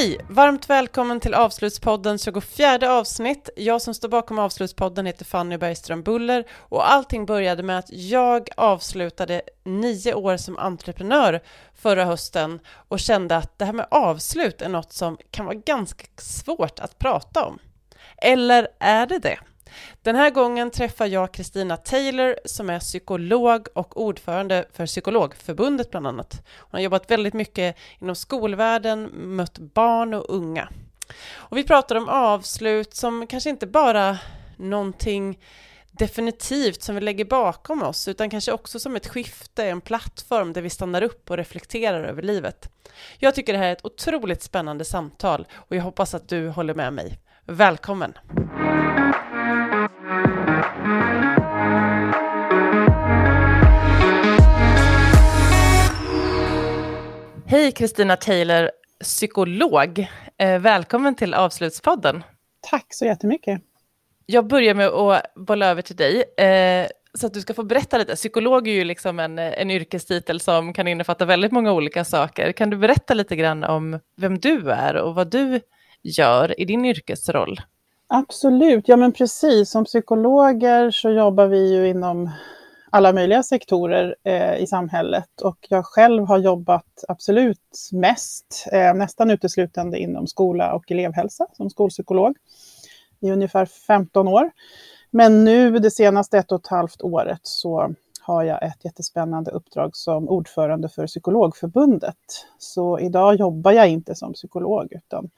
Hej! Varmt välkommen till Avslutspodden 24 avsnitt. Jag som står bakom Avslutspodden heter Fanny Bergström Buller och allting började med att jag avslutade nio år som entreprenör förra hösten och kände att det här med avslut är något som kan vara ganska svårt att prata om. Eller är det det? Den här gången träffar jag Kristina Taylor som är psykolog och ordförande för Psykologförbundet bland annat. Hon har jobbat väldigt mycket inom skolvärlden, mött barn och unga. Och vi pratar om avslut som kanske inte bara någonting definitivt som vi lägger bakom oss, utan kanske också som ett skifte, en plattform där vi stannar upp och reflekterar över livet. Jag tycker det här är ett otroligt spännande samtal och jag hoppas att du håller med mig. Välkommen! Hej Kristina Taylor, psykolog. Eh, välkommen till Avslutspodden. Tack så jättemycket. Jag börjar med att bolla över till dig. Eh, så att du ska få berätta lite. Psykolog är ju liksom en, en yrkestitel som kan innefatta väldigt många olika saker. Kan du berätta lite grann om vem du är och vad du gör i din yrkesroll? Absolut, ja men precis. Som psykologer så jobbar vi ju inom alla möjliga sektorer eh, i samhället och jag själv har jobbat absolut mest, eh, nästan uteslutande inom skola och elevhälsa som skolpsykolog i ungefär 15 år. Men nu det senaste ett och ett halvt året så har jag ett jättespännande uppdrag som ordförande för Psykologförbundet. Så idag jobbar jag inte som psykolog utan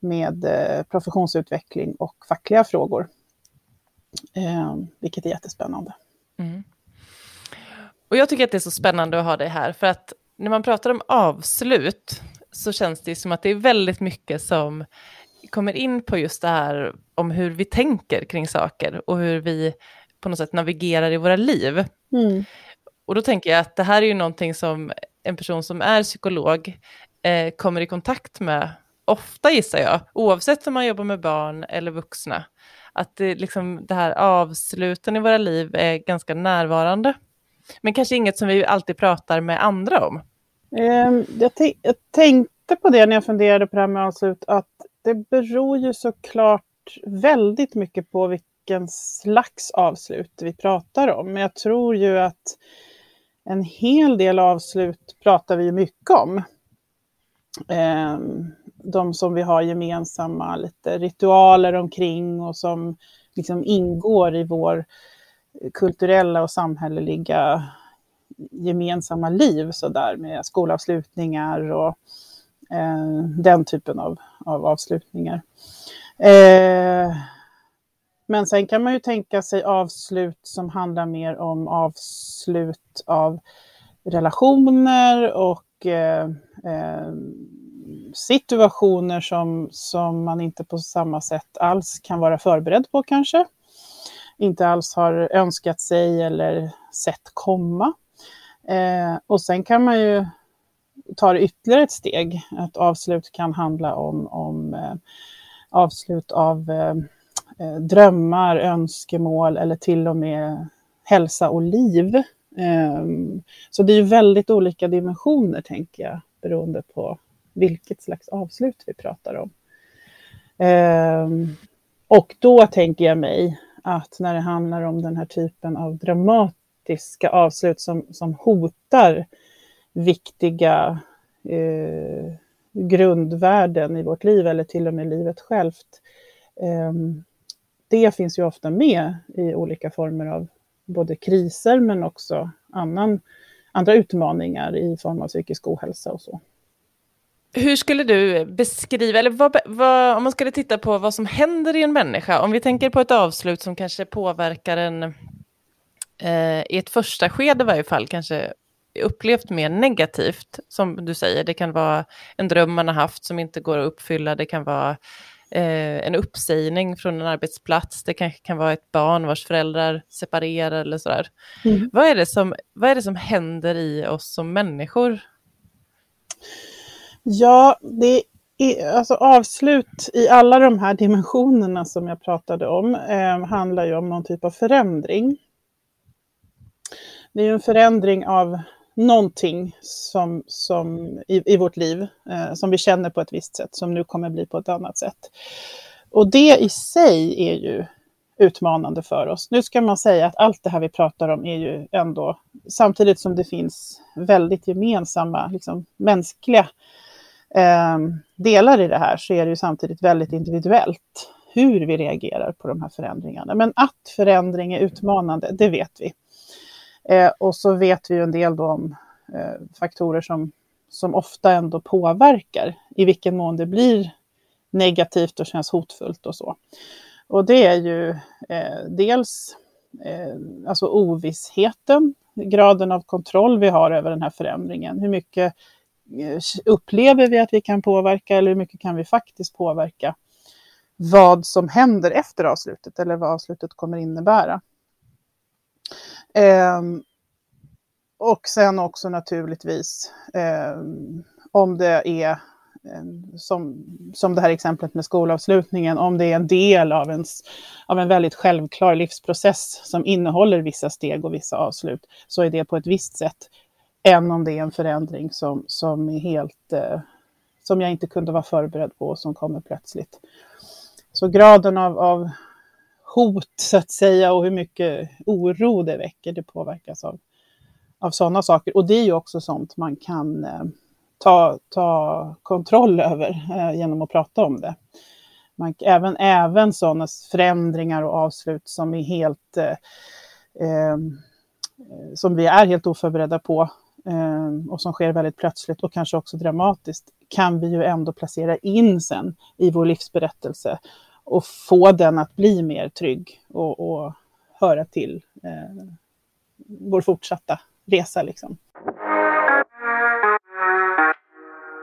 med eh, professionsutveckling och fackliga frågor. Eh, vilket är jättespännande. Mm. Och jag tycker att det är så spännande att ha dig här, för att när man pratar om avslut så känns det som att det är väldigt mycket som kommer in på just det här om hur vi tänker kring saker och hur vi på något sätt navigerar i våra liv. Mm. Och då tänker jag att det här är ju någonting som en person som är psykolog eh, kommer i kontakt med ofta gissar jag, oavsett om man jobbar med barn eller vuxna. Att det, liksom, det här avsluten i våra liv är ganska närvarande. Men kanske inget som vi alltid pratar med andra om. Ehm, jag, jag, tänkte på det när jag funderade på det här med avslut, att det beror ju såklart väldigt mycket på vilken slags avslut vi pratar om. Men jag tror ju att en hel del avslut pratar vi mycket om. Ehm, de som vi har gemensamma lite ritualer omkring och som liksom ingår i vår kulturella och samhälleliga gemensamma liv så där med skolavslutningar och eh, den typen av, av avslutningar. Eh, men sen kan man ju tänka sig avslut som handlar mer om avslut av relationer och eh, eh situationer som, som man inte på samma sätt alls kan vara förberedd på kanske inte alls har önskat sig eller sett komma. Eh, och sen kan man ju ta det ytterligare ett steg. Ett avslut kan handla om, om eh, avslut av eh, eh, drömmar, önskemål eller till och med hälsa och liv. Ehm, så det är ju väldigt olika dimensioner, tänker jag, beroende på vilket slags avslut vi pratar om. Ehm, och då tänker jag mig att när det handlar om den här typen av dramatiska avslut som, som hotar viktiga eh, grundvärden i vårt liv eller till och med livet självt. Eh, det finns ju ofta med i olika former av både kriser men också annan, andra utmaningar i form av psykisk ohälsa och så. Hur skulle du beskriva, eller vad, vad, om man skulle titta på vad som händer i en människa, om vi tänker på ett avslut som kanske påverkar en eh, i ett första skede i varje fall, kanske upplevt mer negativt, som du säger, det kan vara en dröm man har haft som inte går att uppfylla, det kan vara eh, en uppsägning från en arbetsplats, det kanske kan vara ett barn vars föräldrar separerar eller sådär. Mm. Vad, är det som, vad är det som händer i oss som människor Ja, det är, alltså avslut i alla de här dimensionerna som jag pratade om eh, handlar ju om någon typ av förändring. Det är ju en förändring av någonting som, som i, i vårt liv eh, som vi känner på ett visst sätt som nu kommer bli på ett annat sätt. Och det i sig är ju utmanande för oss. Nu ska man säga att allt det här vi pratar om är ju ändå, samtidigt som det finns väldigt gemensamma, liksom, mänskliga Ehm, delar i det här, så är det ju samtidigt väldigt individuellt hur vi reagerar på de här förändringarna. Men att förändring är utmanande, det vet vi. Eh, och så vet vi ju en del då om eh, faktorer som, som ofta ändå påverkar i vilken mån det blir negativt och känns hotfullt och så. Och det är ju eh, dels eh, alltså ovissheten, graden av kontroll vi har över den här förändringen. Hur mycket Eh, upplever vi att vi kan påverka eller hur mycket kan vi faktiskt påverka vad som händer efter avslutet eller vad avslutet kommer innebära. Eh, och sen också naturligtvis eh, om det är ehm, som, som det här exemplet med skolavslutningen, om det är en del av, ens, av en väldigt självklar livsprocess som innehåller vissa steg och vissa avslut, så är det på ett visst sätt än om det är en förändring som, som är helt, eh, som jag inte kunde vara förberedd på och som kommer plötsligt. Så graden av, av hot, så att säga, och hur mycket oro det väcker, det påverkas av, av sådana saker. Och det är ju också sånt man kan eh, ta, ta kontroll över eh, genom att prata om det. Man, även, även sådana förändringar och avslut som är helt eh, eh, som vi är helt oförberedda på Ehm, och som sker väldigt plötsligt och kanske också dramatiskt kan vi ju ändå placera in sen i vår livsberättelse och få den att bli mer trygg och, och höra till eh, vår fortsatta resa. Liksom.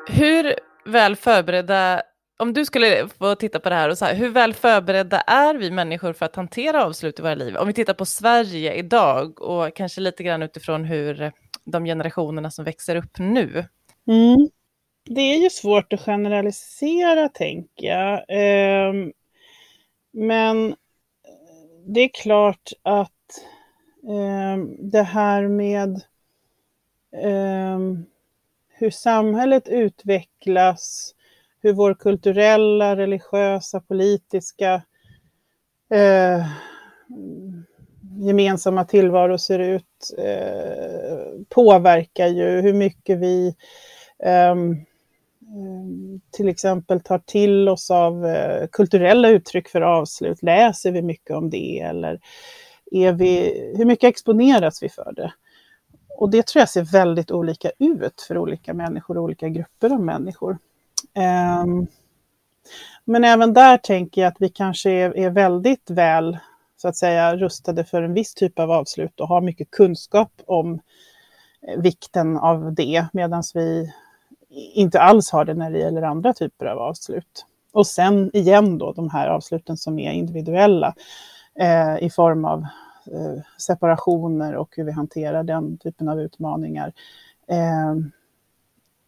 Hur väl förberedda, om du skulle få titta på det här, och så här, hur väl förberedda är vi människor för att hantera avslut i våra liv? Om vi tittar på Sverige idag och kanske lite grann utifrån hur de generationerna som växer upp nu. Mm. Det är ju svårt att generalisera, tänker jag. Ehm, eh, men det är klart att eh, det här med eh, hur samhället utvecklas, hur vår kulturella, religiösa, politiska eh, gemensamma tillvaro ser ut eh, påverkar ju hur mycket vi ehm, eh, till exempel tar till oss av eh, kulturella uttryck för avslut. Läser vi mycket om det eller är vi, hur mycket exponeras vi för det? Och det tror jag ser väldigt olika ut för olika människor och olika grupper av människor. Ehm, men även där tänker jag att vi kanske är, är, väldigt väl så att säga rustade för en viss typ av avslut och har mycket kunskap om eh, vikten av det medan vi inte alls har det när det gäller andra typer av avslut. Och sen igen då de här avsluten som är individuella eh, i form av Eh, separationer och hur vi hanterar den typen av utmaningar. Eh,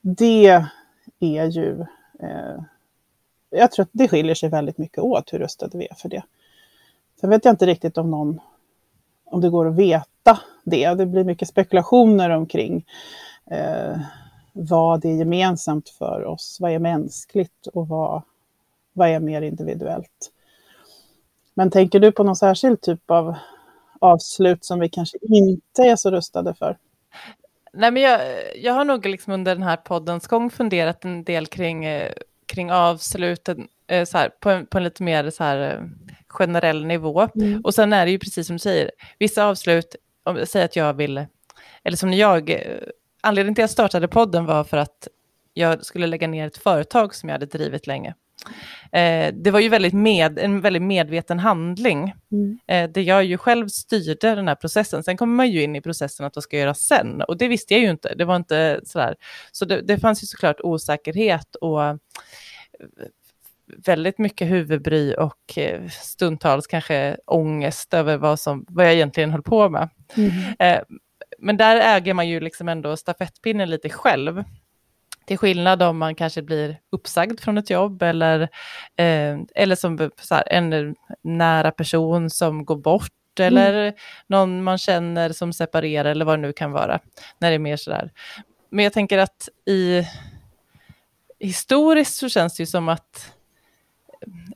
det är ju... Eh, jag tror att det skiljer sig väldigt mycket åt hur rustade vi är för det. Sen vet jag inte riktigt om någon om det går att veta det. Det blir mycket spekulationer omkring eh, vad är gemensamt för oss, vad är mänskligt och vad, vad är mer individuellt. Men tänker du på någon särskild typ av avslut som vi kanske inte är så rustade för. Nej, men jag, jag har nog liksom under den här poddens gång funderat en del kring, eh, kring avsluten eh, så här, på, en, på en lite mer så här, eh, generell nivå. Mm. Och sen är det ju precis som du säger, vissa avslut, om jag säger att jag vill, eller som jag, anledningen till att jag startade podden var för att jag skulle lägga ner ett företag som jag hade drivit länge. Eh, det var ju väldigt med, en väldigt medveten handling. Mm. Eh, där jag ju själv styrde den här processen. Sen kommer man ju in i processen att vad ska jag göra sen? Och det visste jag ju inte. Det var inte sådär. Så det, det fanns ju såklart osäkerhet och eh, väldigt mycket huvudbry och eh, stundtals kanske ångest över vad, som, vad jag egentligen höll på med. Mm. Eh, men där äger man ju liksom ändå stafettpinnen lite själv. Till skillnad om man kanske blir uppsagd från ett jobb eller, eh, eller som här, en nära person som går bort mm. eller någon man känner som separerar eller vad det nu kan vara. När det är mer sådär. Men jag tänker att i historiskt så känns det ju som att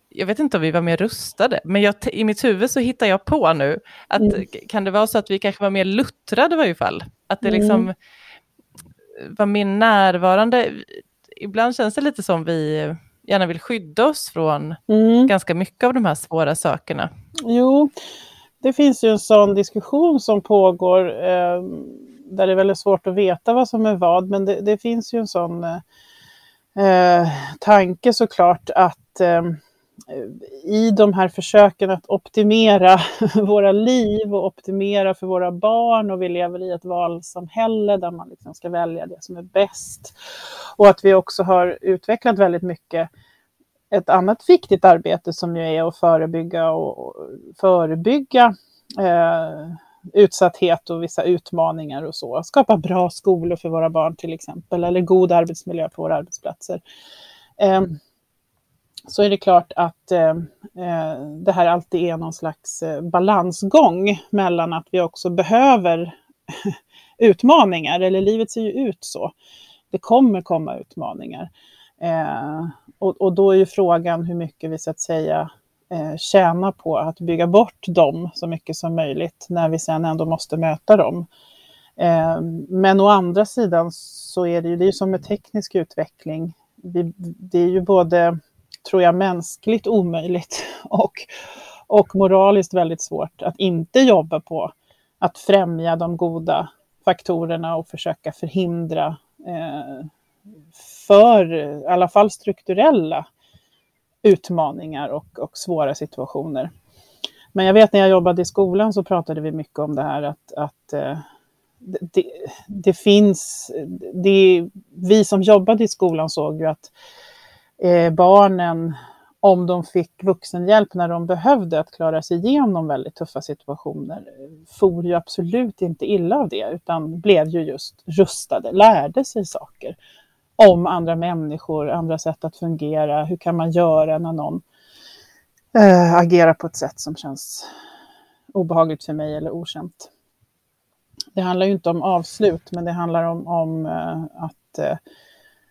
jag vet inte om vi var mer rustade, men jag, i mitt huvud så hittar jag på nu att mm. kan det vara så att vi kanske var mer luttrade i varje fall? Att det liksom mm. var mer närvarande. Ibland känns det lite som vi gärna vill skydda oss från mm. ganska mycket av de här svåra sakerna. Jo, det finns ju en sån diskussion som pågår eh, där det är väldigt svårt att veta vad som är vad, men det, det finns ju en sån eh, Eh, tanke såklart att eh, i de här försöken att optimera våra liv och optimera för våra barn och vi lever i ett valsamhälle där man liksom ska välja det som är bäst. Och att vi också har utvecklat väldigt mycket ett annat viktigt arbete som ju är att förebygga och förebygga eh, utsatthet och vissa utmaningar och så. Skapa bra skolor för våra barn till exempel, eller god arbetsmiljö på våra arbetsplatser. Eh, så är det klart att ehm, eh, det här alltid är någon slags eh, balansgång mellan att vi också behöver utmaningar, eller livet ser ju ut så. Det kommer komma utmaningar. Eh, och, och, då är ju frågan hur mycket vi så att säga eh, tjänar på att bygga bort dem så mycket som möjligt när vi sen ändå måste möta dem. Eh, men å andra sidan så är det ju, det är ju som med teknisk utveckling. Vi, det är ju både tror jag, mänskligt omöjligt och, och moraliskt väldigt svårt att inte jobba på att främja de goda faktorerna och försöka förhindra eh, för i alla fall strukturella utmaningar och, och svåra situationer. Men jag vet när jag jobbade i skolan så pratade vi mycket om det här att, att eh, det, det, finns, det, vi som jobbade i skolan såg ju att eh, barnen, om de fick vuxenhjälp när de behövde att klara sig igenom väldigt tuffa situationer, for ju absolut inte illa av det, utan blev ju just rustade, lärde sig saker om andra människor, andra sätt att fungera, hur kan man göra när någon äh, agerar på ett sätt som känns obehagligt för mig eller okänt. Det handlar ju inte om avslut, men det handlar om, om äh, att äh,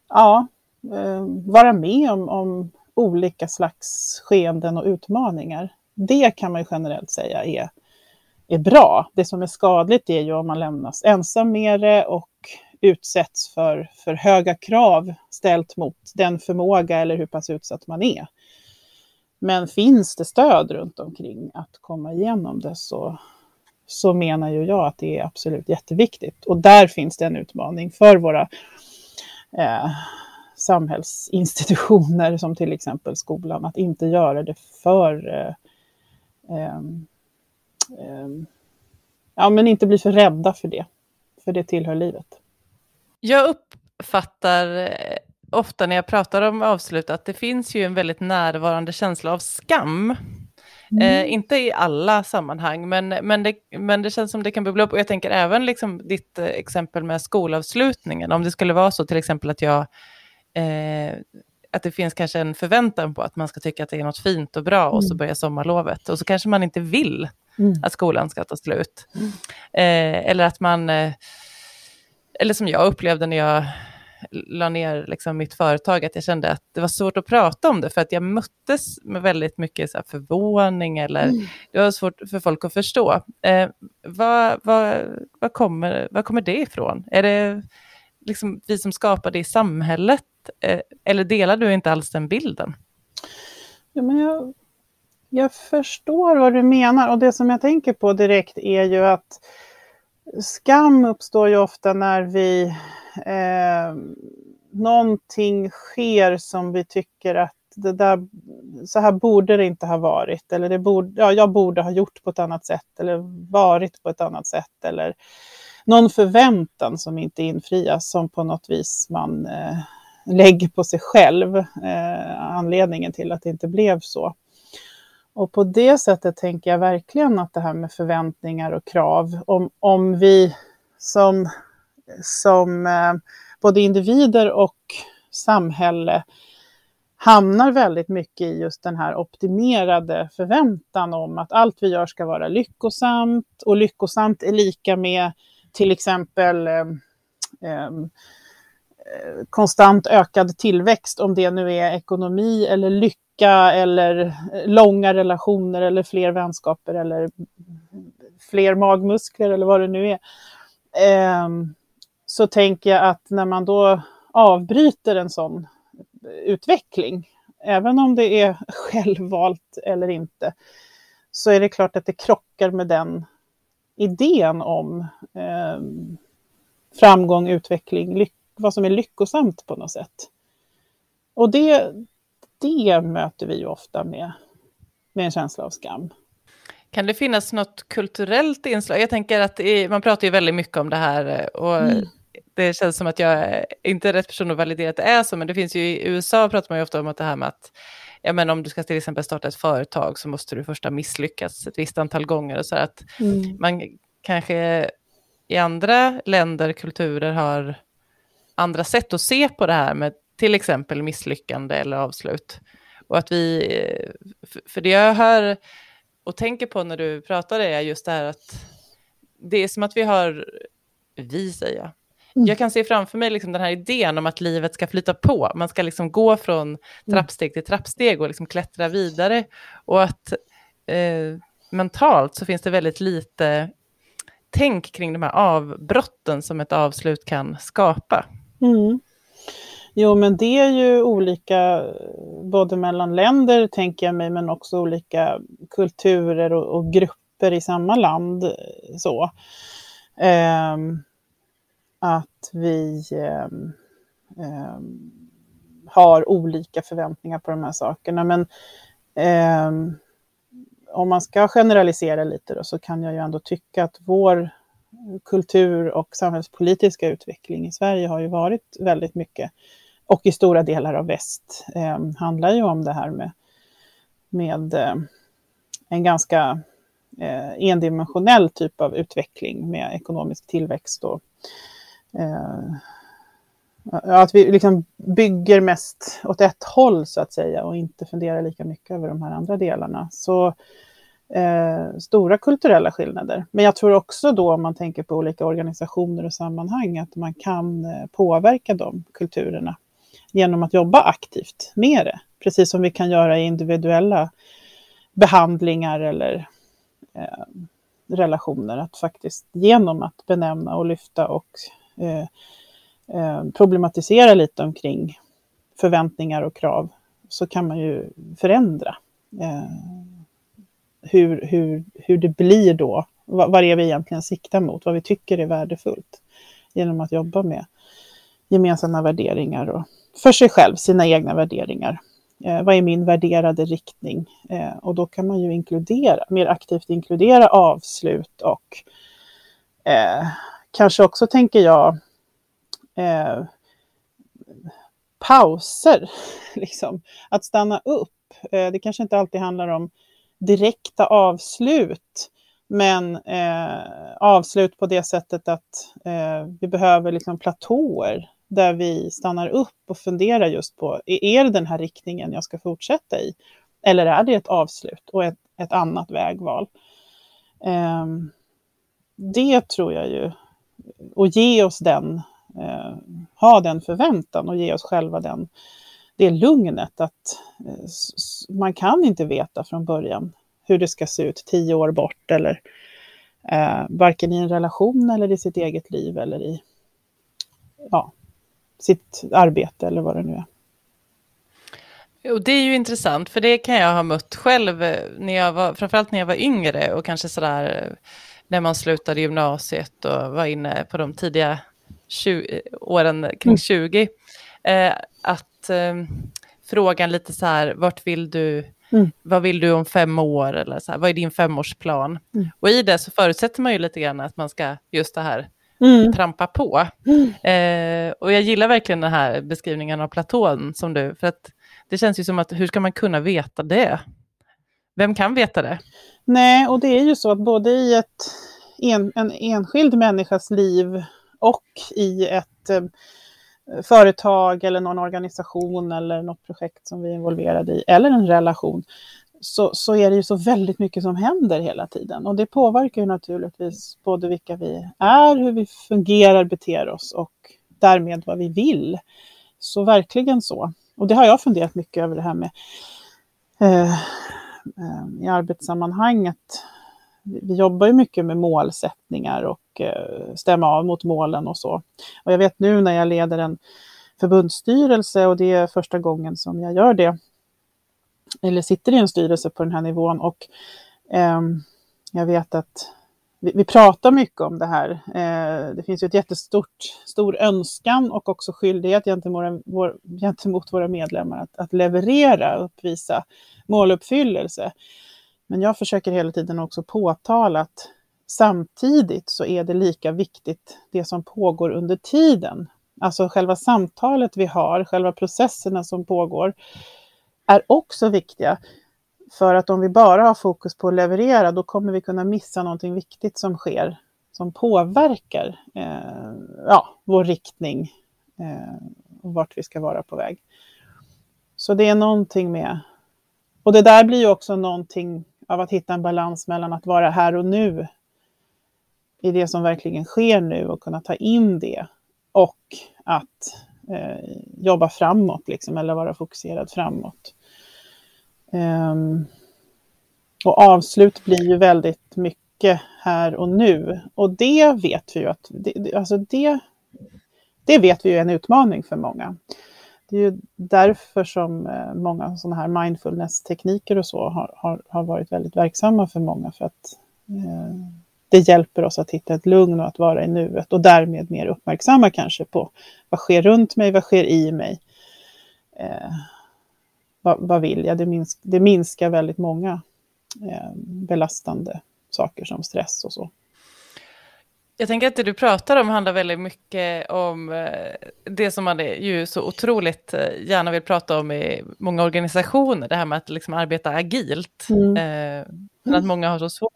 ja, Eh, vara med om, om olika slags skeenden och utmaningar. Det kan man ju generellt säga är, är bra. Det som är skadligt är ju om man lämnas ensam med det och utsätts för för höga krav ställt mot den förmåga eller hur pass utsatt man är. Men finns det stöd runt omkring att komma igenom det så, så menar ju jag att det är absolut jätteviktigt. Och där finns det en utmaning för våra eh, samhällsinstitutioner som till exempel skolan, att inte göra det för eh, eh, eh ja, men inte bli för rädda för det, för det tillhör livet. Jag uppfattar eh, ofta när jag pratar om avslut att det finns ju en väldigt närvarande känsla av skam. Mm. Eh, inte i alla sammanhang, men, men, det, men det känns som det kan bubbla upp. Och jag tänker även liksom ditt eh, exempel med skolavslutningen. Om det skulle vara så till exempel att jag eh, att det finns kanske en förväntan på att man ska tycka att det är något fint och bra och så mm. börjar sommarlovet. Och så kanske man inte vill mm. att skolan ska ta slut. Mm. Eh, eller att man, eh, eller som jag upplevde när jag la ner liksom mitt företag, att jag kände att det var svårt att prata om det, för att jag möttes med väldigt mycket så förvåning, eller mm. det var svårt för folk att förstå. Eh, vad, vad, vad, kommer, vad kommer det ifrån? Är det liksom vi som skapar det i samhället? Eh, eller delar du inte alls den bilden? Ja, men jag, jag förstår vad du menar och det som jag tänker på direkt är ju att skam uppstår ju ofta när vi eh, någonting sker som vi tycker att det där, så här borde det inte ha varit. Eller det borde, ja, jag borde ha gjort på ett annat sätt eller varit på ett annat sätt. Eller någon förväntan som inte infrias som på något vis man eh, lägger på sig själv, eh, anledningen till att det inte blev så. Och på det sättet tänker jag verkligen att det här med förväntningar och krav, om, om vi som, som eh, både individer och samhälle hamnar väldigt mycket i just den här optimerade förväntan om att allt vi gör ska vara lyckosamt och lyckosamt är lika med till exempel eh, eh, Eh, konstant ökad tillväxt, om det nu är ekonomi eller lycka eller eh, långa relationer eller fler vänskaper eller fler magmuskler eller vad det nu är. Ehm, så tänker jag att när man då avbryter en sån utveckling, även om det är självvalt eller inte, så är det klart att det krockar med den idén om eh, framgång, utveckling, lycka vad som är lyckosamt på något sätt. Och det, det möter vi ju ofta med, med en känsla av skam. Kan det finnas något kulturellt inslag? Jag tänker att man pratar ju väldigt mycket om det här eh, och mm det känns som att jag inte är rätt person att validera att det är så, men det finns ju i USA pratar man ju ofta om att det här med att ja, men om du ska till exempel starta ett företag så måste du först ha misslyckats ett visst antal gånger. Så att mm. man kanske i andra länder, kulturer har andra sätt att se på det här med till exempel misslyckande eller avslut. Och att vi, för det jag hör och tänker på när du pratar är just det här att det är som att vi har, vi säger jag, Mm. Jag kan se framför mig liksom den här idén om att livet ska flyta på. Man ska liksom gå från mm. trappsteg till trappsteg och liksom klättra vidare. Och att eh, mentalt så finns det väldigt lite tänk kring de här avbrotten som ett avslut kan skapa. Mm. Jo, men det är ju olika både mellan länder, tänker jag mig, men också olika kulturer och, och grupper i samma land. Så. Eh, att vi eh, eh, har olika förväntningar på de här sakerna. Men eh, om man ska generalisera lite då, så kan jag ju ändå tycka att vår kultur och samhällspolitiska utveckling i Sverige har ju varit väldigt mycket, och i stora delar av väst, eh, handlar ju om det här med, med eh, en ganska eh, endimensionell typ av utveckling med ekonomisk tillväxt och eh, att vi liksom bygger mest åt ett håll så att säga och inte funderar lika mycket över de här andra delarna. Så eh, stora kulturella skillnader. Men jag tror också då om man tänker på olika organisationer och sammanhang att man kan eh, påverka de kulturerna genom att jobba aktivt med det. Precis som vi kan göra i individuella behandlingar eller eh, relationer. Att faktiskt genom att benämna och lyfta och Eh, eh, problematisera lite omkring förväntningar och krav så kan man ju förändra eh, hur, hur, hur det blir då, vad, vad det är vi egentligen siktar mot, vad vi tycker är värdefullt genom att jobba med gemensamma värderingar och för sig själv, sina egna värderingar. Eh, vad är min värderade riktning? Eh, och då kan man ju inkludera, mer aktivt inkludera avslut och eh, kanske också, tänker jag, eh, pauser. Liksom. Att stanna upp. Eh, det kanske inte alltid handlar om direkta avslut, men eh, avslut på det sättet att eh, vi behöver liksom platåer där vi stannar upp och funderar just på, är det den här riktningen jag ska fortsätta i? Eller är det ett avslut och ett, ett annat vägval? Eh, det tror jag ju och ge oss den, eh, ha den förväntan och ge oss själva den, det lugnet att eh, man kan inte veta från början hur det ska se ut tio år bort eller eh, varken i en relation eller i sitt eget liv eller i ja, sitt arbete eller vad det nu är. Och det är ju intressant, för det kan jag ha mött själv, eh, när jag var, framförallt när jag var yngre och kanske sådär när man slutade gymnasiet och var inne på de tidiga 20, åren kring mm. 20, eh, att eh, frågan lite så här, vart vill du, mm. vad vill du om fem år, eller så här, vad är din femårsplan? Mm. Och i det så förutsätter man ju lite grann att man ska, just det här, mm. trampa på. Mm. Eh, och jag gillar verkligen den här beskrivningen av platån som du, för att det känns ju som att hur ska man kunna veta det? Vem kan veta det? Nej, och det är ju så att både i ett, en, en enskild människas liv och i ett, företag eller någon organisation eller något projekt som vi är involverade i, eller en relation, så, så är det ju så väldigt mycket som händer hela tiden. Och det påverkar ju naturligtvis både vilka vi är, hur vi fungerar, beter oss och därmed vad vi vill. Så verkligen så. Och det har jag funderat mycket över det här med eh, eh i arbetssammanhanget. Vi jobbar ju mycket med målsättningar och eh, stämma av mot målen och så. Och jag vet nu när jag leder en förbundsstyrelse och det är första gången som jag gör det, eller sitter i en styrelse på den här nivån och eh, jag vet att vi, vi, pratar mycket om det här. Eh, det finns ju ett jättestort stor önskan och också skyldighet gentemot, vår, gentemot våra medlemmar att, att leverera, uppvisa måluppfyllelse. Men jag försöker hela tiden också påtala att samtidigt så är det lika viktigt det som pågår under tiden. Alltså själva samtalet vi har, själva processerna som pågår är också viktiga. För att om vi bara har fokus på att leverera, då kommer vi kunna missa någonting viktigt som sker, som påverkar eh, ja, vår riktning eh, och vart vi ska vara på väg. Så det är någonting med... Och det där blir ju också någonting av att hitta en balans mellan att vara här och nu i det som verkligen sker nu och kunna ta in det och att eh, jobba framåt, liksom, eller vara fokuserad framåt. Um, och avslut blir ju väldigt mycket här och nu. Och det vet vi ju att det, alltså det, det vet vi är en utmaning för många. Det är ju därför som eh, många sådana här mindfulness-tekniker och så har, har, har, varit väldigt verksamma för många. För att eh, det hjälper oss att hitta ett lugn och att vara i nuet och därmed mer uppmärksamma kanske på vad sker runt mig, vad sker i mig. Eh, vad, vad vill jag? Det, minsk, det minskar väldigt många eh, belastande saker som stress och så. Jag tänker att det du pratar om handlar väldigt mycket om eh, det som man ju så otroligt eh, gärna vill prata om i många organisationer, det här med att liksom arbeta agilt. Mm. Eh, men att många har så svårt,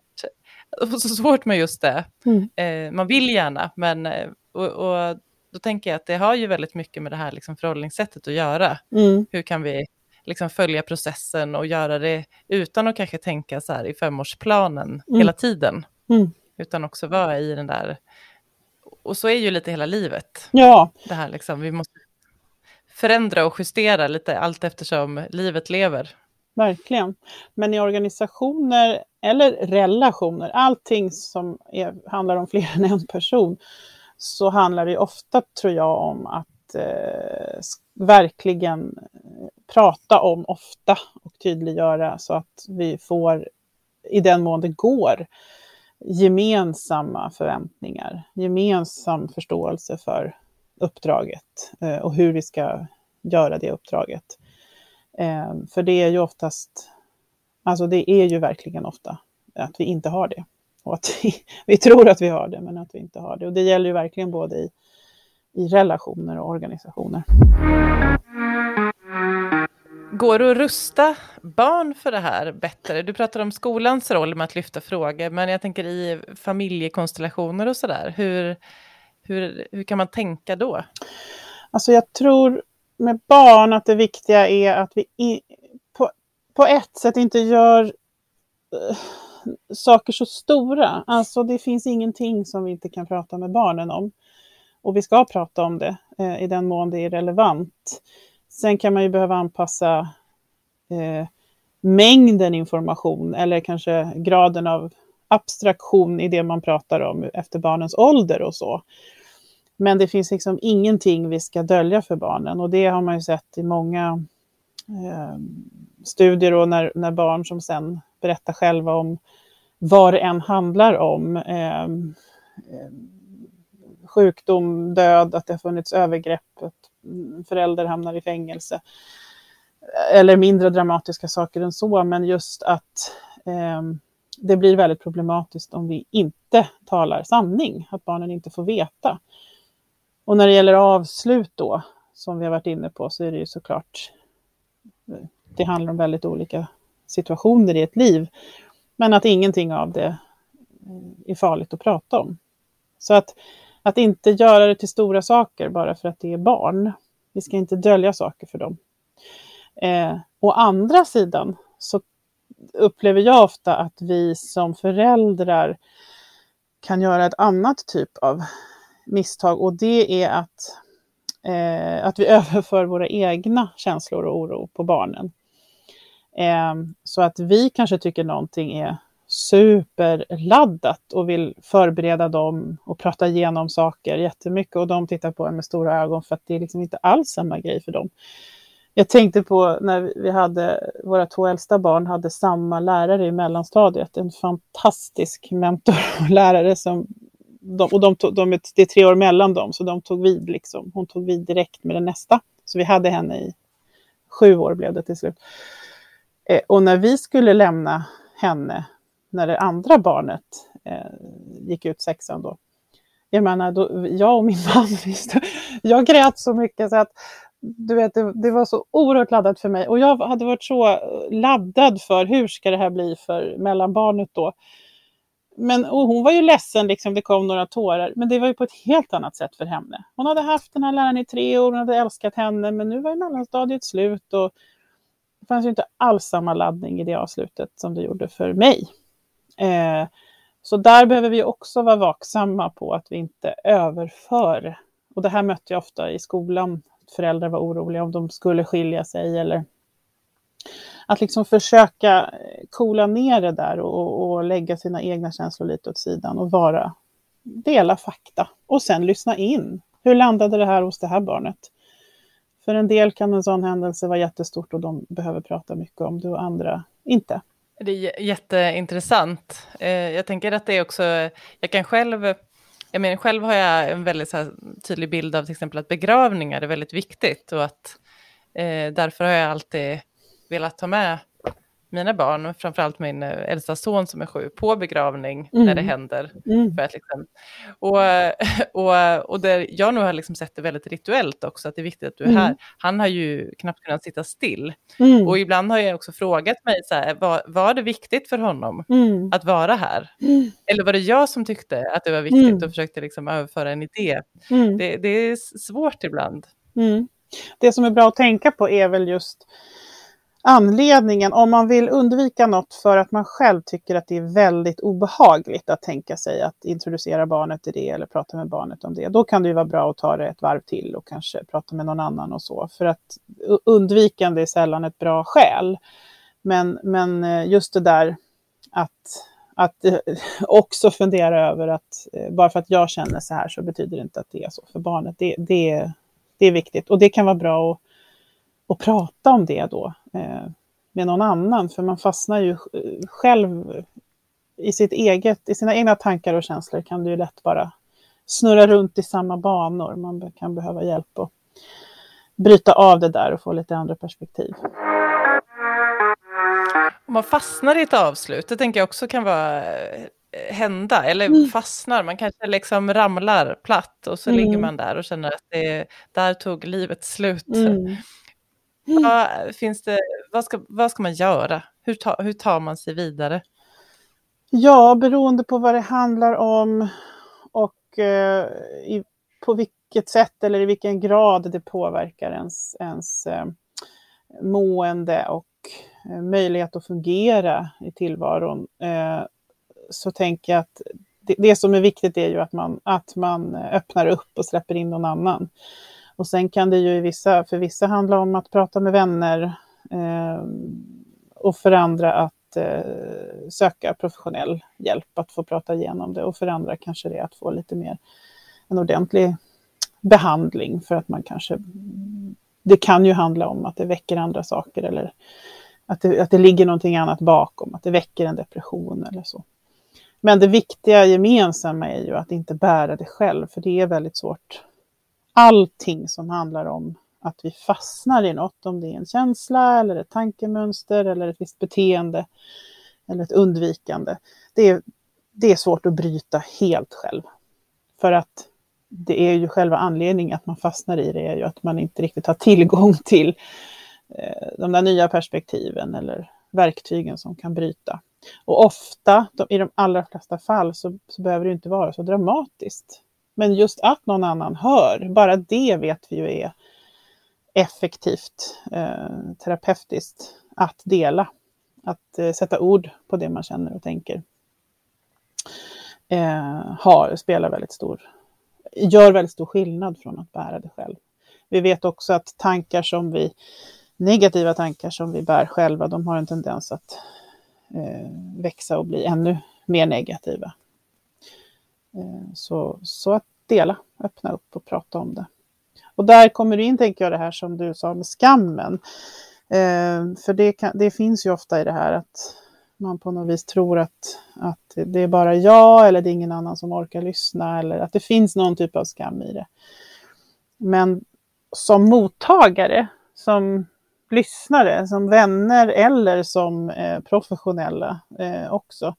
så svårt med just det. Mm. Man vill gärna, men och, och, då tänker jag att det har ju väldigt mycket med det här liksom förhållningssättet att göra. Mm. Hur kan vi liksom följa processen och göra det utan att kanske tänka så här i femårsplanen mm. hela tiden. Mm. Utan också vara i den där, och så är ju lite hela livet. Ja. Det här liksom, vi måste förändra och justera lite allt eftersom livet lever. Verkligen. Men i organisationer eller relationer, allting som är, handlar om fler än en person, så handlar det ofta, tror jag, om att eh, verkligen prata om ofta och tydliggöra så att vi får, i den mån det går, gemensamma förväntningar, gemensam förståelse för uppdraget eh, och hur vi ska göra det uppdraget. Eh, för det är ju oftast, alltså det är ju verkligen ofta att vi inte har det. Och att vi, vi tror att vi har det, men att vi inte har det. Och det gäller ju verkligen både i, i relationer och organisationer. Går det att rusta barn för det här bättre? Du pratar om skolans roll med att lyfta frågor, men jag tänker i familjekonstellationer och sådär. Hur, hur, hur kan man tänka då? Alltså jag tror med barn att det viktiga är att vi i, på, på ett sätt inte gör uh, saker så stora. Alltså det finns ingenting som vi inte kan prata med barnen om. Och vi ska prata om det eh, i den mån det är relevant. Sen kan man ju behöva anpassa eh, mängden information eller kanske graden av abstraktion i det man pratar om efter barnens ålder och så. Men det finns liksom ingenting vi ska dölja för barnen och det har man ju sett i många eh, studier och när, när barn som sen berättar själva om vad det än handlar om. Eh, eh sjukdom, död, att det har funnits övergrepp, att förälder hamnar i fängelse. Eller mindre dramatiska saker än så, men just att eh, det blir väldigt problematiskt om vi inte talar sanning, att barnen inte får veta. Och när det gäller avslut då, som vi har varit inne på, så är det ju såklart, det handlar om väldigt olika situationer i ett liv. Men att ingenting av det eh, är farligt att prata om. Så att att inte göra det till stora saker bara för att det är barn. Vi ska inte dölja saker för dem. Eh, å andra sidan så upplever jag ofta att vi som föräldrar kan göra ett annat typ av misstag och det är att, eh, att vi överför våra egna känslor och oro på barnen. Eh, så att vi kanske tycker någonting är superladdat och vill förbereda dem och prata igenom saker jättemycket och de tittar på en med stora ögon för att det är liksom inte alls samma grej för dem. Jag tänkte på när vi hade, våra två äldsta barn hade samma lärare i mellanstadiet, en fantastisk mentor och lärare som de, och de, de, det är tre år mellan dem, så de tog vid liksom. Hon tog vid direkt med den nästa. Så vi hade henne i sju år blev det till slut. Eh, och när vi skulle lämna henne, när det andra barnet eh, gick ut sexan då, jag menar, då, jag och min man, jag grät så mycket så att du vet, det, det, var så oerhört laddat för mig och jag hade varit så eh, laddad för hur ska det här bli för mellanbarnet då. Men och hon var ju ledsen, liksom, det kom några tårar, men det var ju på ett helt annat sätt för henne. Hon hade haft den här läraren i tre år, hon hade älskat henne, men nu var mellanstadiet slut och det fanns ju inte alls samma laddning i det avslutet som det gjorde för mig. Eh, så där behöver vi också vara vaksamma på att vi inte överför. Och det här mötte jag ofta i skolan föräldrar var oroliga om de skulle skilja sig eller att liksom försöka eh, coola ner det där och, och lägga sina egna känslor lite åt sidan och vara, dela fakta och sen lyssna in. Hur landade det här hos det här barnet? För en del kan en sån händelse vara jättestort och de behöver prata mycket om det och andra inte. Det är jätteintressant. Eh, jag tänker att det är också, jag kan själv jag menar, själv har jag en väldigt här, tydlig bild av till exempel att begravningar är väldigt viktigt och att eh, därför har jag alltid velat ta med mina barn, framförallt min eh, äldsta son som är sju, på begravning mm. när det händer. Mm. För att liksom, och, och, och där jag nog har liksom sett det väldigt rituellt också, att det är viktigt att du är mm. här. Han har ju knappt kunnat sitta still. Mm. Och ibland har jag också frågat mig, så här, var, var det viktigt för honom mm. att vara här? Mm. Eller var det jag som tyckte att det var viktigt och försökte liksom överföra en idé? Det, det, är svårt ibland. Det som är bra att tänka på är väl just anledningen, om man vill undvika något för att man själv tycker att det är väldigt obehagligt att tänka sig att introducera barnet i det eller prata med barnet om det, då kan det ju vara bra att ta det ett varv till och kanske prata med någon annan och så. För att undvikande är sällan ett bra skäl. Men, men eh, just det där att, att eh, också fundera över att eh, bara för att jag känner så här så betyder det inte att det är så för barnet. Det, det, det är viktigt och det kan vara bra att att prata om det då med någon annan, för man fastnar ju själv i, sitt eget, i sina egna tankar och känslor kan det ju lätt bara snurra runt i samma banor. Man kan behöva hjälp att bryta av det där och få lite andra perspektiv. Om man fastnar i ett avslut, det tänker jag också kan vara eh, hända, eller mm. fastnar, man kanske liksom ramlar platt och så mm. ligger man där och känner att det, där tog livet slut. Mm. Vad, finns det, vad, ska, vad ska man göra? Hur, ta, hur tar man sig vidare? Ja, beroende på vad det handlar om och eh, i, på vilket sätt eller i vilken grad det påverkar ens, ens eh, mående och eh, möjlighet att fungera i tillvaron, eh, så tänker jag att det, det, som är viktigt är ju att man, att man öppnar upp och släpper in någon annan. Och sen kan det ju i vissa, för vissa handla om att prata med vänner eh, och för andra att eh, söka professionell hjälp att få prata igenom det och för andra kanske det är att få lite mer en ordentlig behandling för att man kanske det kan ju handla om att det väcker andra saker eller att det, att det ligger någonting annat bakom, att det väcker en depression eller så. Men det viktiga gemensamma är ju att inte bära det själv, för det är väldigt svårt allting som handlar om att vi fastnar i något, om det är en känsla eller ett tankemönster eller ett visst beteende eller ett undvikande. Det är, det är svårt att bryta helt själv. För att det är ju själva anledningen att man fastnar i det, är ju att man inte riktigt har tillgång till eh, de där nya perspektiven eller verktygen som kan bryta. Och ofta, i de allra flesta fall, så, så behöver det inte vara så dramatiskt men just att någon annan hör, bara det vet vi ju är effektivt eh, terapeutiskt att dela. Att eh, sätta ord på det man känner och tänker. Eh, har, spelar väldigt stor, gör väldigt stor skillnad från att bära det själv. Vi vet också att tankar som vi, negativa tankar som vi bär själva, de har en tendens att eh, växa och bli ännu mer negativa. Eh, så, så att dela, öppna upp och prata om det. Och där kommer du in, tänker jag, det här som du sa med skammen. Eh, för det, kan, det, finns ju ofta i det här att man på något vis tror att, att det är bara jag eller det är ingen annan som orkar lyssna eller att det finns någon typ av skam i det. Men som mottagare, som lyssnare, som vänner eller som eh, professionella eh, också,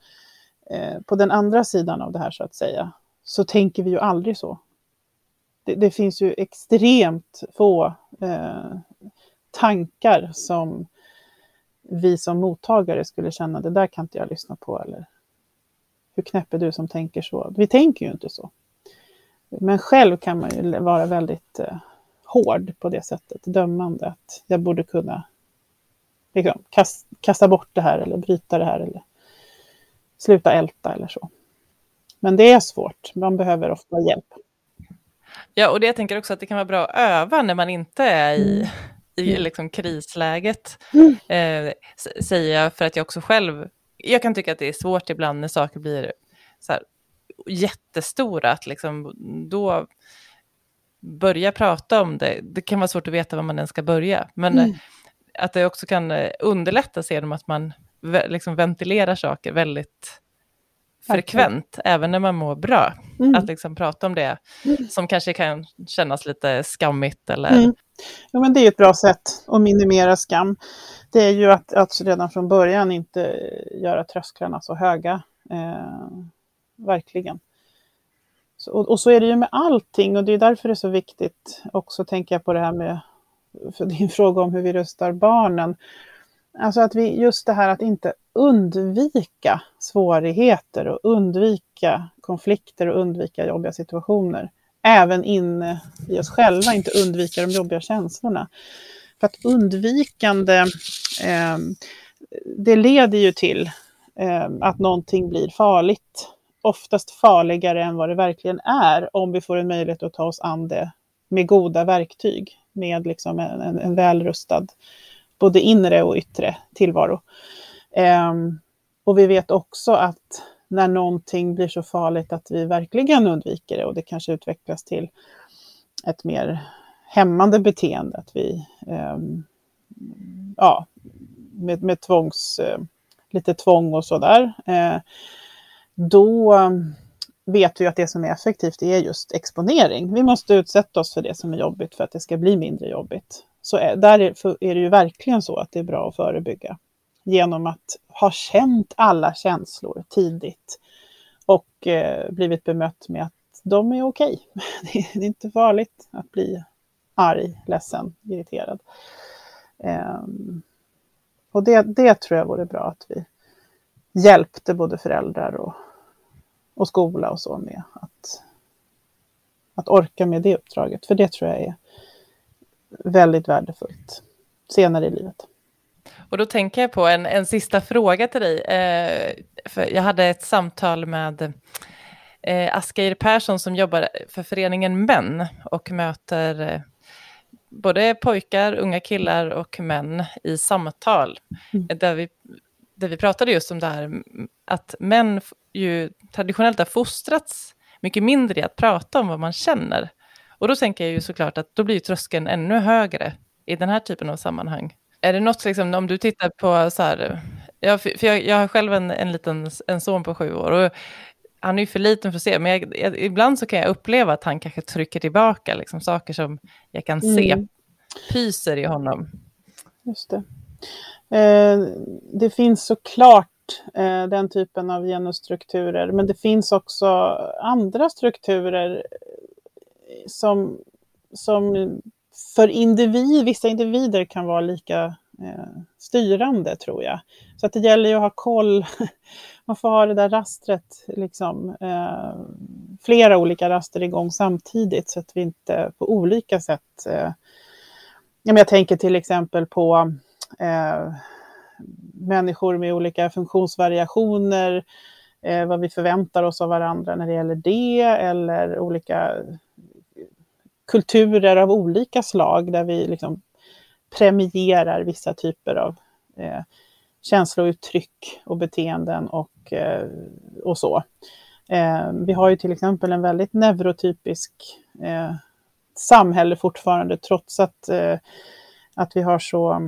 Eh, på den andra sidan av det här så att säga, så tänker vi ju aldrig så. Det, det finns ju extremt få eh, tankar som vi som mottagare skulle känna, det där kan inte jag lyssna på, eller hur knäpp är du som tänker så? Vi tänker ju inte så. Men själv kan man ju vara väldigt eh, hård på det sättet, dömande, att jag borde kunna liksom, kasta bort det här eller bryta det här eller sluta älta eller så. Men det är svårt, man behöver ofta hjälp. Ja, och det jag tänker också att det kan vara bra att öva när man inte är i, mm. i liksom krisläget, mm. eh, säger jag för att jag också själv, jag kan tycka att det är svårt ibland när saker blir så här, jättestora, att liksom då börja prata om det, det kan vara svårt att veta var man ens ska börja, men mm. att det också kan eh, underlättas genom att man liksom ventilerar saker väldigt frekvent, även när man mår bra. Mm. Att liksom prata om det mm. som kanske kan kännas lite skammigt eller... Mm. Ja, men det är ett bra sätt att minimera skam. Det är ju att, att redan från början inte göra trösklarna så höga. Eh, verkligen. Så, och, och, så är det ju med allting och det är därför det är så viktigt också, tänker jag på det här med, din fråga om hur vi röstar barnen. Alltså att vi, just det här att inte undvika svårigheter och undvika konflikter och undvika jobbiga situationer. Även inne i oss själva, inte undvika de jobbiga känslorna. För att undvikande, eh, det leder ju till eh, att någonting blir farligt. Oftast farligare än vad det verkligen är om vi får en möjlighet att ta oss an det med goda verktyg, med liksom en, en, en välrustad både inre och yttre tillvaro. Ehm, och vi vet också att när någonting blir så farligt att vi verkligen undviker det och det kanske utvecklas till ett mer hämmande beteende, att vi ehm, ja, med, med tvångs, eh, lite tvång och sådär, eh, då ehm, vet vi att det som är effektivt är just exponering. Vi måste utsätta oss för det som är jobbigt för att det ska bli mindre jobbigt. Så är, där är, det ju verkligen så att det är bra att förebygga genom att ha känt alla känslor tidigt och eh, blivit bemött med att de är okej. Okay. Det är inte farligt att bli arg, ledsen, irriterad. Eh, och det, det tror jag vore bra att vi hjälpte både föräldrar och, och skola och så med att, att orka med det uppdraget. För det tror jag är väldigt värdefullt senare i livet. Och då tänker jag på en, en sista fråga till dig. Eh, jag hade ett samtal med eh, Asgeir Persson som jobbar för föreningen Män och möter eh, både pojkar, unga killar och män i samtal. Mm. Där, vi, där vi pratade just om det här att män ju traditionellt har fostrats mycket mindre i att prata om vad man känner. Och då tänker jag ju såklart att då blir tröskeln ännu högre i den här typen av sammanhang. Är det något, liksom, om du tittar på så här, jag, för jag, jag har själv en, en liten en son på sju år och han är ju för liten för att se, men jag, jag, ibland så kan jag uppleva att han kanske trycker tillbaka liksom, saker som jag kan se mm. pyser i honom. Just det. Eh, det finns såklart eh, den typen av genusstrukturer, men det finns också andra strukturer som, som för individ, vissa individer kan vara lika eh, styrande tror jag. Så att det gäller ju att ha koll, man får ha det där rastret liksom, eh, flera olika raster igång samtidigt så att vi inte på olika sätt... Eh, jag tänker till exempel på eh, människor med olika funktionsvariationer, eh, vad vi förväntar oss av varandra när det gäller det, eller olika kulturer av olika slag där vi liksom premierar vissa typer av eh, känslouttryck och beteenden och, eh, och så. Eh, vi har ju till exempel en väldigt neurotypisk eh, samhälle fortfarande, trots att, eh, att vi har så, eh,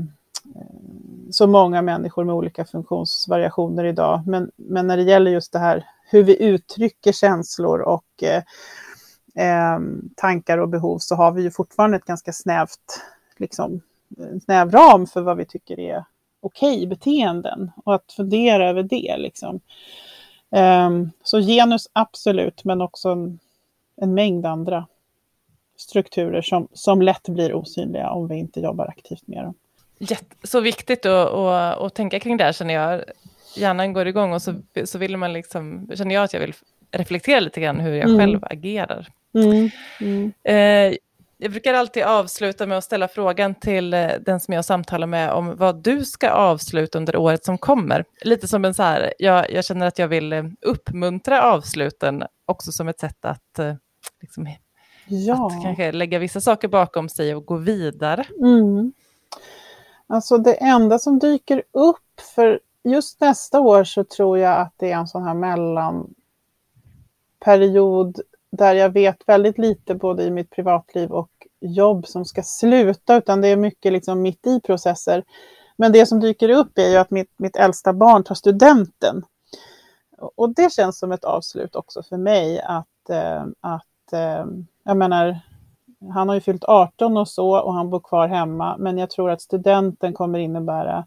så många människor med olika funktionsvariationer idag. Men, men när det gäller just det här hur vi uttrycker känslor och eh, eh, eh, tankar och behov så har vi ju fortfarande ett ganska snävt, liksom, snäv ram för vad vi tycker är okej okay beteenden och att fundera över det. Liksom. Um, så genus absolut, men också en, en mängd andra strukturer som, som lätt blir osynliga om vi inte jobbar aktivt med dem. Så viktigt att, att, att tänka kring det här känner jag. Hjärnan går igång och så, så vill man liksom, känner jag att jag vill reflektera lite grann hur jag mm. själv agerar. Mm. Mm. Eh, jag brukar alltid avsluta med att ställa frågan till eh, den som jag samtalar med om vad du ska avsluta under året som kommer. Lite som en så här, jag, jag känner att jag vill eh, uppmuntra avsluten också som ett sätt att, liksom, ja. att kanske lägga vissa saker bakom sig och gå vidare. Mm. Alltså det enda som dyker upp, för just nästa år så tror jag att det är en sån här mellanperiod där jag vet väldigt lite både i mitt privatliv och jobb som ska sluta, utan det är mycket liksom mitt i processer. Men det som dyker upp är ju att mitt, mitt äldsta barn tar studenten. Och det känns som ett avslut också för mig att, eh, att eh, jag menar, han har ju fyllt 18 och så och han bor kvar hemma, men jag tror att studenten kommer innebära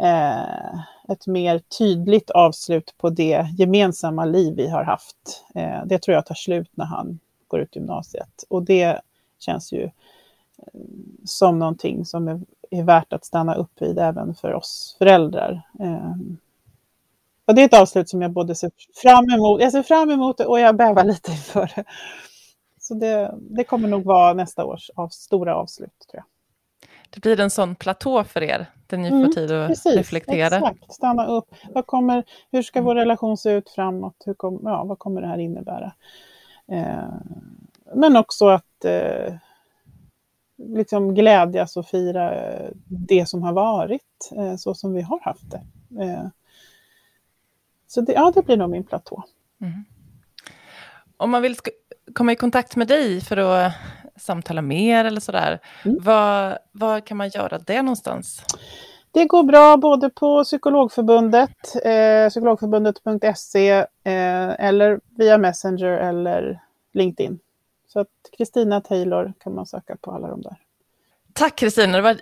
eh, ett mer tydligt avslut på det gemensamma liv vi har haft. Eh, det tror jag tar slut när han går ut gymnasiet och det känns ju eh, som någonting som är, är värt att stanna upp vid även för oss föräldrar. Eh, och det är ett avslut som jag både ser fram emot, jag ser fram emot det och jag bävar lite inför det. Så det, det kommer nog vara nästa års av, stora avslut tror jag. Det blir en sån platå för er, där ni mm, får tid att precis, reflektera. Exakt, stanna upp. Vad kommer, hur ska vår relation se ut framåt? Hur kom, ja, vad kommer det här innebära? Eh, men också att eh, liksom glädjas och fira det som har varit, eh, så som vi har haft det. Eh, så det, ja, det blir nog min platå. Mm. Om man vill komma i kontakt med dig för att samtala mer eller sådär, mm. var, var kan man göra det någonstans? Det går bra både på Psykologförbundet, eh, psykologförbundet.se eh, eller via Messenger eller LinkedIn. Så att Kristina Taylor kan man söka på alla de där. Tack Kristina, det var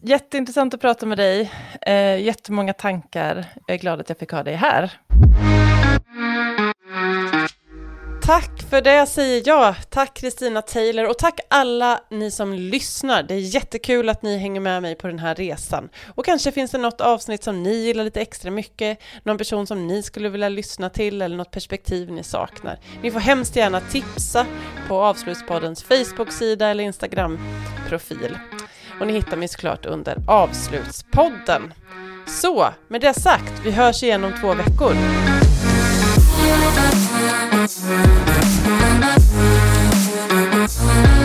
jätteintressant att prata med dig. Eh, jättemånga tankar. Jag är glad att jag fick ha dig här. Tack för det säger jag. Tack Kristina Taylor och tack alla ni som lyssnar. Det är jättekul att ni hänger med mig på den här resan. Och kanske finns det något avsnitt som ni gillar lite extra mycket, någon person som ni skulle vilja lyssna till eller något perspektiv ni saknar. Ni får hemskt gärna tipsa på Avslutspoddens Facebook-sida eller Instagram-profil. Och ni hittar mig såklart under Avslutspodden. Så, med det sagt, vi hörs igen om två veckor. Thank